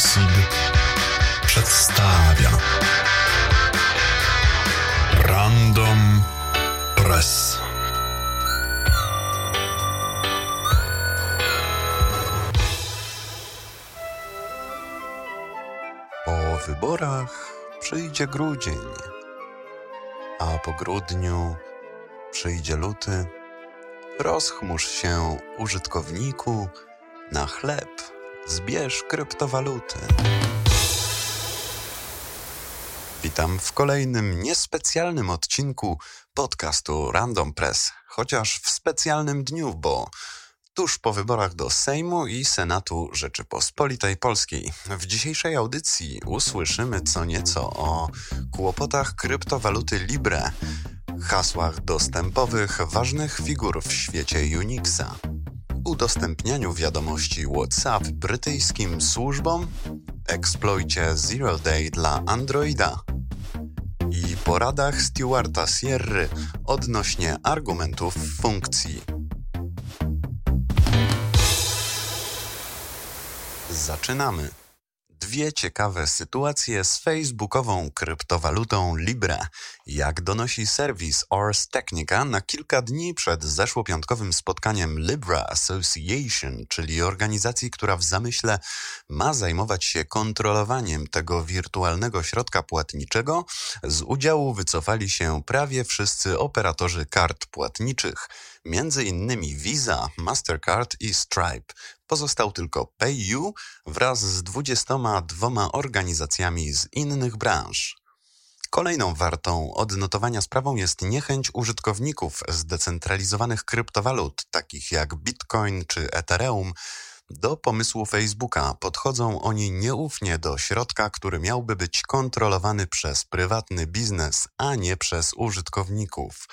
Lucid przedstawia Random Press. Po wyborach przyjdzie grudzień, a po grudniu przyjdzie luty. Rozchmurz się, użytkowniku, na chleb zbierz kryptowaluty. Witam w kolejnym niespecjalnym odcinku podcastu Random Press, chociaż w specjalnym dniu, bo tuż po wyborach do Sejmu i Senatu Rzeczypospolitej Polskiej. W dzisiejszej audycji usłyszymy co nieco o kłopotach kryptowaluty Libre, hasłach dostępowych ważnych figur w świecie Unixa, udostępnianiu wiadomości WhatsApp brytyjskim służbom, eksploicie Zero Day dla Androida i poradach Stewarta Sierry odnośnie argumentów funkcji. Zaczynamy. Dwie ciekawe sytuacje z facebookową kryptowalutą Libra. Jak donosi serwis Ars Technica, na kilka dni przed zeszłopiątkowym spotkaniem Libra Association, czyli organizacji, która w zamyśle ma zajmować się kontrolowaniem tego wirtualnego środka płatniczego, z udziału wycofali się prawie wszyscy operatorzy kart płatniczych, między innymi Visa, Mastercard i Stripe. Pozostał tylko PayU wraz z 22 organizacjami z innych branż. Kolejną wartą odnotowania sprawą jest niechęć użytkowników zdecentralizowanych kryptowalut, takich jak Bitcoin czy Ethereum, do pomysłu Facebooka. Podchodzą oni nieufnie do środka, który miałby być kontrolowany przez prywatny biznes, a nie przez użytkowników.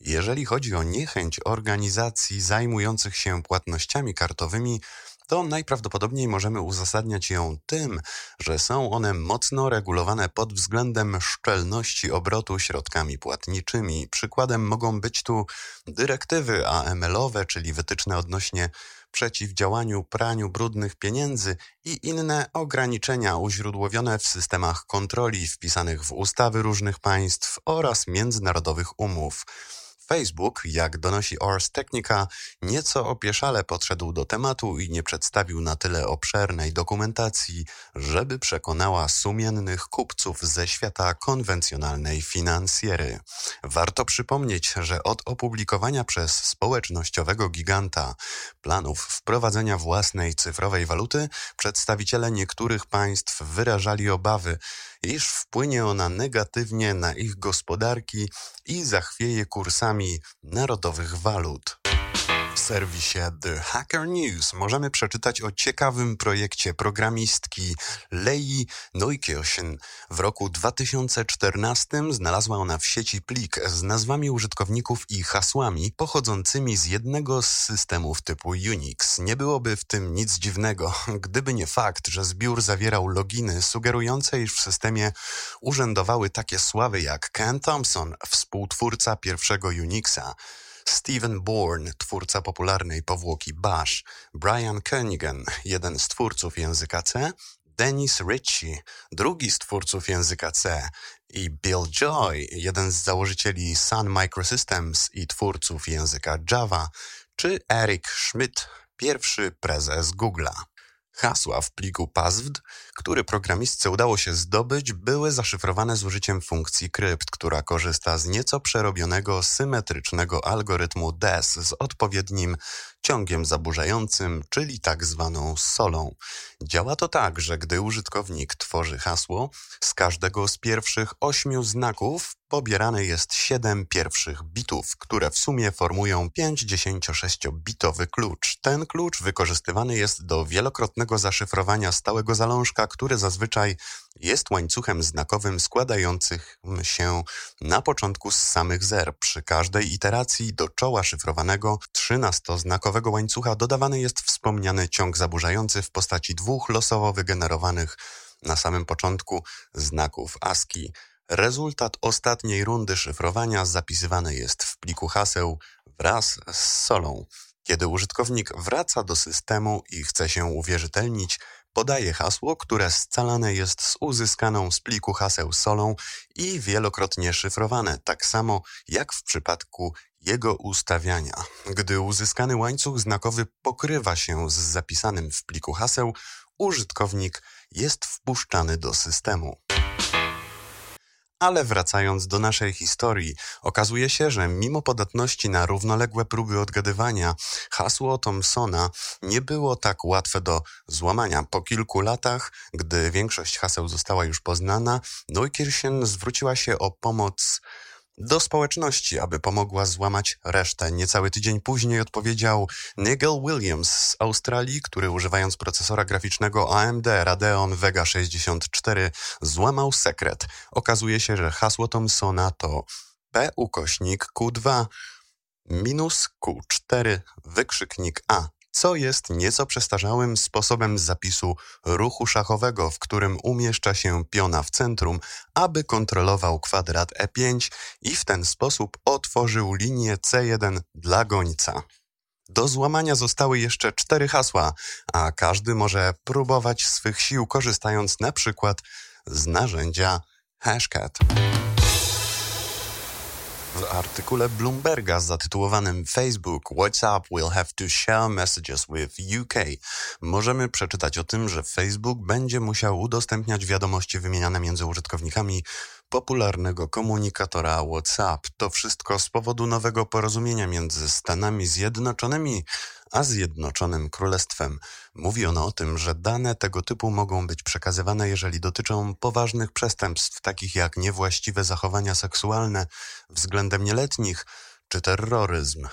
Jeżeli chodzi o niechęć organizacji zajmujących się płatnościami kartowymi, to najprawdopodobniej możemy uzasadniać ją tym, że są one mocno regulowane pod względem szczelności obrotu środkami płatniczymi. Przykładem mogą być tu dyrektywy AML-owe, czyli wytyczne odnośnie przeciwdziałaniu praniu brudnych pieniędzy i inne ograniczenia uźródłowione w systemach kontroli wpisanych w ustawy różnych państw oraz międzynarodowych umów. Facebook, jak donosi Ars Technica, nieco opieszale podszedł do tematu i nie przedstawił na tyle obszernej dokumentacji, żeby przekonała sumiennych kupców ze świata konwencjonalnej finansjery. Warto przypomnieć, że od opublikowania przez społecznościowego giganta planów wprowadzenia własnej cyfrowej waluty, przedstawiciele niektórych państw wyrażali obawy, iż wpłynie ona negatywnie na ich gospodarki i zachwieje kursami narodowych walut. Serwisie The Hacker News możemy przeczytać o ciekawym projekcie programistki Lei Neukirchen. W roku 2014 znalazła ona w sieci plik z nazwami użytkowników i hasłami pochodzącymi z jednego z systemów typu Unix. Nie byłoby w tym nic dziwnego, gdyby nie fakt, że zbiór zawierał loginy sugerujące, iż w systemie urzędowały takie sławy jak Ken Thompson, współtwórca pierwszego Unixa, Stephen Bourne, twórca popularnej powłoki Bash, Brian Kenigan, jeden z twórców języka C, Dennis Ritchie, drugi z twórców języka C i Bill Joy, jeden z założycieli Sun Microsystems i twórców języka Java, czy Eric Schmidt, pierwszy prezes Google'a. Hasła w pliku PASWD, który programistce udało się zdobyć, były zaszyfrowane z użyciem funkcji krypt, która korzysta z nieco przerobionego symetrycznego algorytmu DES z odpowiednim ciągiem zaburzającym, czyli tak zwaną solą. Działa to tak, że gdy użytkownik tworzy hasło, z każdego z pierwszych ośmiu znaków pobierane jest 7 pierwszych bitów, które w sumie formują 56-bitowy klucz. Ten klucz wykorzystywany jest do wielokrotnego zaszyfrowania stałego zalążka, który zazwyczaj jest łańcuchem znakowym składającym się na początku z samych zer. Przy każdej iteracji do czoła szyfrowanego 13-znakowego łańcucha dodawany jest wspomniany ciąg zaburzający w postaci dwóch losowo wygenerowanych na samym początku znaków ASCII. Rezultat ostatniej rundy szyfrowania zapisywany jest w pliku haseł wraz z solą. Kiedy użytkownik wraca do systemu i chce się uwierzytelnić, Podaje hasło, które scalane jest z uzyskaną z pliku haseł solą i wielokrotnie szyfrowane, tak samo jak w przypadku jego ustawiania. Gdy uzyskany łańcuch znakowy pokrywa się z zapisanym w pliku haseł, użytkownik jest wpuszczany do systemu. Ale wracając do naszej historii, okazuje się, że mimo podatności na równoległe próby odgadywania, hasło Thomsona nie było tak łatwe do złamania. Po kilku latach, gdy większość haseł została już poznana, Neukirchen zwróciła się o pomoc do społeczności, aby pomogła złamać resztę. Niecały tydzień później odpowiedział Nigel Williams z Australii, który używając procesora graficznego AMD Radeon Vega 64 złamał sekret. Okazuje się, że hasło Thomsona to P ukośnik Q2 minus Q4 wykrzyknik A co jest nieco przestarzałym sposobem zapisu ruchu szachowego, w którym umieszcza się piona w centrum, aby kontrolował kwadrat E5 i w ten sposób otworzył linię C1 dla gońca. Do złamania zostały jeszcze cztery hasła, a każdy może próbować swych sił korzystając na przykład z narzędzia Hashcat. W artykule Bloomberga zatytułowanym Facebook WhatsApp will have to share messages with UK możemy przeczytać o tym, że Facebook będzie musiał udostępniać wiadomości wymieniane między użytkownikami popularnego komunikatora WhatsApp. To wszystko z powodu nowego porozumienia między Stanami Zjednoczonymi a Zjednoczonym Królestwem. Mówi ono o tym, że dane tego typu mogą być przekazywane, jeżeli dotyczą poważnych przestępstw, takich jak niewłaściwe zachowania seksualne względem nieletnich czy terroryzm.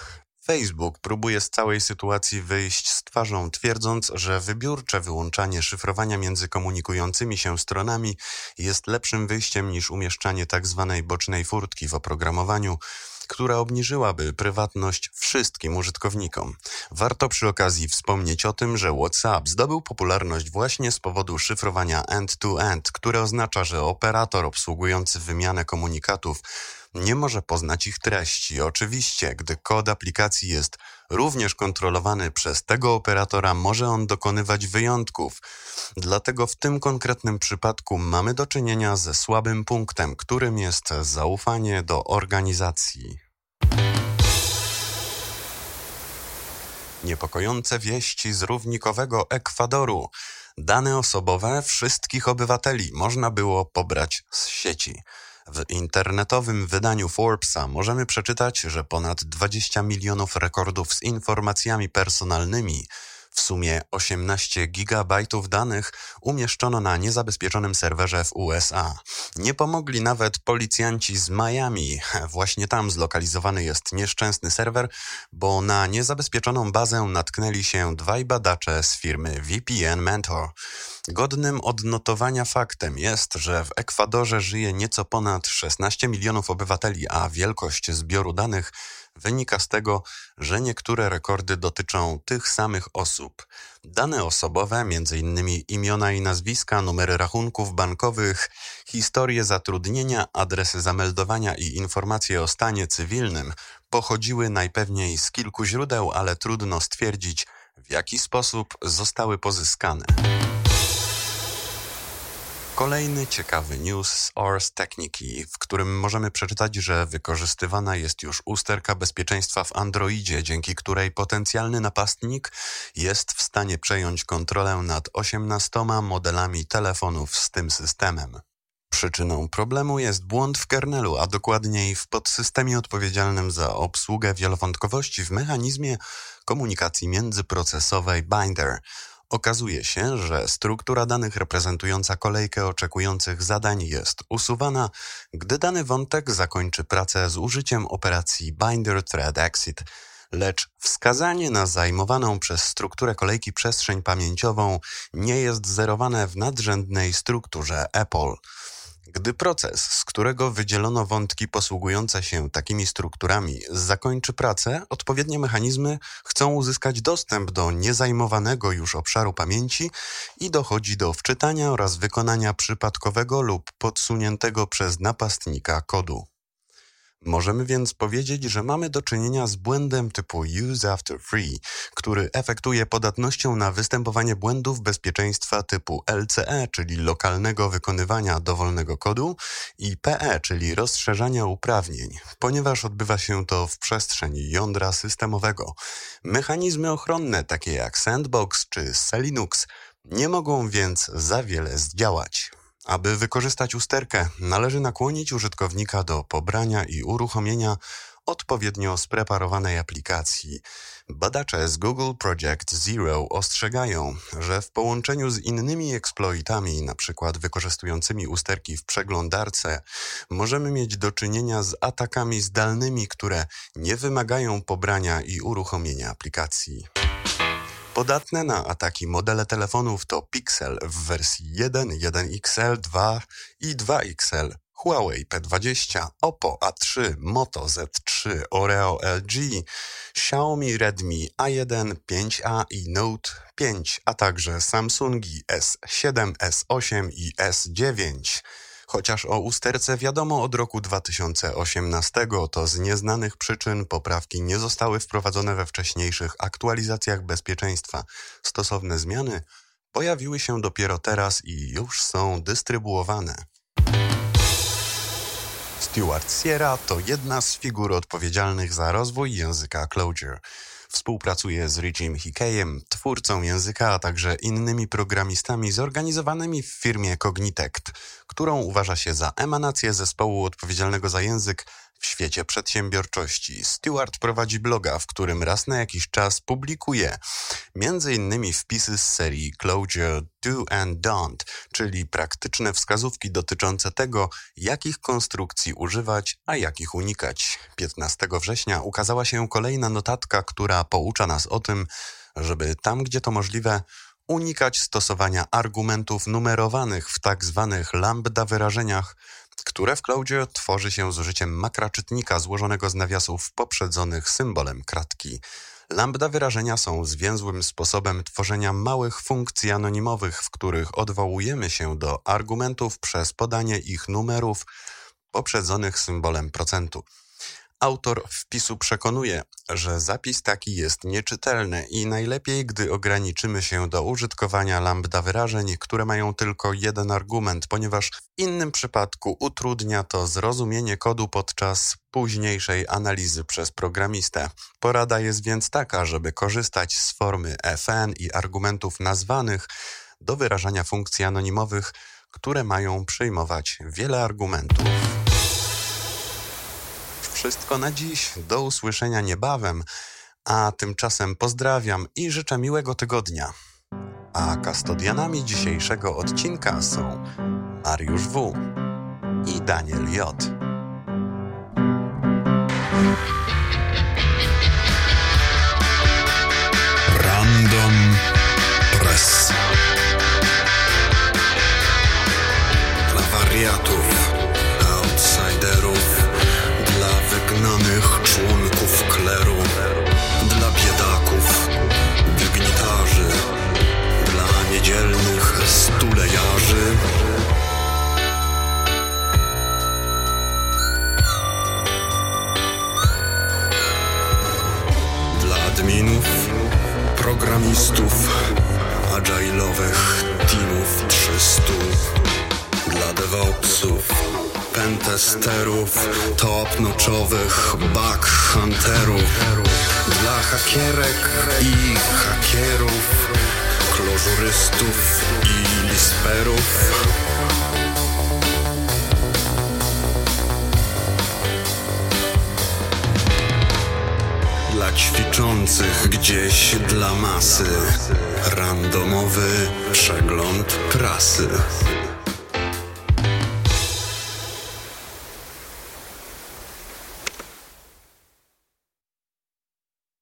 Facebook próbuje z całej sytuacji wyjść z twarzą, twierdząc, że wybiórcze wyłączanie szyfrowania między komunikującymi się stronami jest lepszym wyjściem niż umieszczanie tzw. Tak bocznej furtki w oprogramowaniu, która obniżyłaby prywatność wszystkim użytkownikom. Warto przy okazji wspomnieć o tym, że WhatsApp zdobył popularność właśnie z powodu szyfrowania end-to-end, -end, które oznacza, że operator obsługujący wymianę komunikatów nie może poznać ich treści. Oczywiście, gdy kod aplikacji jest również kontrolowany przez tego operatora, może on dokonywać wyjątków. Dlatego w tym konkretnym przypadku mamy do czynienia ze słabym punktem, którym jest zaufanie do organizacji. Niepokojące wieści z równikowego Ekwadoru. Dane osobowe wszystkich obywateli można było pobrać z sieci. W internetowym wydaniu Forbesa możemy przeczytać, że ponad 20 milionów rekordów z informacjami personalnymi w sumie 18 gigabajtów danych umieszczono na niezabezpieczonym serwerze w USA. Nie pomogli nawet policjanci z Miami. Właśnie tam zlokalizowany jest nieszczęsny serwer, bo na niezabezpieczoną bazę natknęli się dwaj badacze z firmy VPN Mentor. Godnym odnotowania faktem jest, że w Ekwadorze żyje nieco ponad 16 milionów obywateli, a wielkość zbioru danych wynika z tego, że niektóre rekordy dotyczą tych samych osób. Dane osobowe, m.in. imiona i nazwiska, numery rachunków bankowych, historie zatrudnienia, adresy zameldowania i informacje o stanie cywilnym pochodziły najpewniej z kilku źródeł, ale trudno stwierdzić, w jaki sposób zostały pozyskane. Kolejny ciekawy news z Ars Techniki, w którym możemy przeczytać, że wykorzystywana jest już usterka bezpieczeństwa w Androidzie, dzięki której potencjalny napastnik jest w stanie przejąć kontrolę nad 18 modelami telefonów z tym systemem. Przyczyną problemu jest błąd w kernelu, a dokładniej w podsystemie odpowiedzialnym za obsługę wielowątkowości w mechanizmie komunikacji międzyprocesowej Binder – Okazuje się, że struktura danych reprezentująca kolejkę oczekujących zadań jest usuwana, gdy dany wątek zakończy pracę z użyciem operacji Binder Thread Exit, lecz wskazanie na zajmowaną przez strukturę kolejki przestrzeń pamięciową nie jest zerowane w nadrzędnej strukturze Apple. Gdy proces, z którego wydzielono wątki posługujące się takimi strukturami, zakończy pracę, odpowiednie mechanizmy chcą uzyskać dostęp do niezajmowanego już obszaru pamięci i dochodzi do wczytania oraz wykonania przypadkowego lub podsuniętego przez napastnika kodu. Możemy więc powiedzieć, że mamy do czynienia z błędem typu use after free, który efektuje podatnością na występowanie błędów bezpieczeństwa typu LCE, czyli lokalnego wykonywania dowolnego kodu, i PE, czyli rozszerzania uprawnień, ponieważ odbywa się to w przestrzeni jądra systemowego. Mechanizmy ochronne, takie jak Sandbox czy Selinux, nie mogą więc za wiele zdziałać. Aby wykorzystać usterkę, należy nakłonić użytkownika do pobrania i uruchomienia odpowiednio spreparowanej aplikacji. Badacze z Google Project Zero ostrzegają, że w połączeniu z innymi eksploitami, np. wykorzystującymi usterki w przeglądarce, możemy mieć do czynienia z atakami zdalnymi, które nie wymagają pobrania i uruchomienia aplikacji. Podatne na ataki modele telefonów to Pixel w wersji 1, 1XL, 2 i 2XL, Huawei P20, Oppo A3, Moto Z3, Oreo LG, Xiaomi Redmi A1, 5A i Note 5, a także Samsungi S7, S8 i S9. Chociaż o usterce wiadomo od roku 2018, to z nieznanych przyczyn poprawki nie zostały wprowadzone we wcześniejszych aktualizacjach bezpieczeństwa. Stosowne zmiany pojawiły się dopiero teraz i już są dystrybuowane. Stuart Sierra to jedna z figur odpowiedzialnych za rozwój języka Clojure. Współpracuje z Richiem Hickeyem, twórcą języka, a także innymi programistami zorganizowanymi w firmie Cognitect, którą uważa się za emanację zespołu odpowiedzialnego za język w świecie przedsiębiorczości. Stewart prowadzi bloga, w którym raz na jakiś czas publikuje innymi wpisy z serii Clojure Do and Don't, czyli praktyczne wskazówki dotyczące tego, jakich konstrukcji używać, a jakich unikać. 15 września ukazała się kolejna notatka, która poucza nas o tym, żeby tam, gdzie to możliwe, unikać stosowania argumentów numerowanych w tak zwanych lambda wyrażeniach, które w Cloudzie tworzy się z użyciem makraczytnika złożonego z nawiasów poprzedzonych symbolem kratki. Lambda wyrażenia są zwięzłym sposobem tworzenia małych funkcji anonimowych, w których odwołujemy się do argumentów przez podanie ich numerów poprzedzonych symbolem procentu. Autor wpisu przekonuje, że zapis taki jest nieczytelny i najlepiej, gdy ograniczymy się do użytkowania lambda wyrażeń, które mają tylko jeden argument, ponieważ w innym przypadku utrudnia to zrozumienie kodu podczas późniejszej analizy przez programistę. Porada jest więc taka, żeby korzystać z formy fn i argumentów nazwanych do wyrażania funkcji anonimowych, które mają przyjmować wiele argumentów wszystko na dziś. Do usłyszenia niebawem, a tymczasem pozdrawiam i życzę miłego tygodnia. A kastodianami dzisiejszego odcinka są Mariusz W. i Daniel J. Random Press. Dla wariatów, programistów, agile'owych teamów 300, dla DevOpsów pentesterów, top-notchowych bug hunterów, dla hakierek i hakierów, klożurystów i lisperów. Gdzieś dla masy, randomowy przegląd prasy.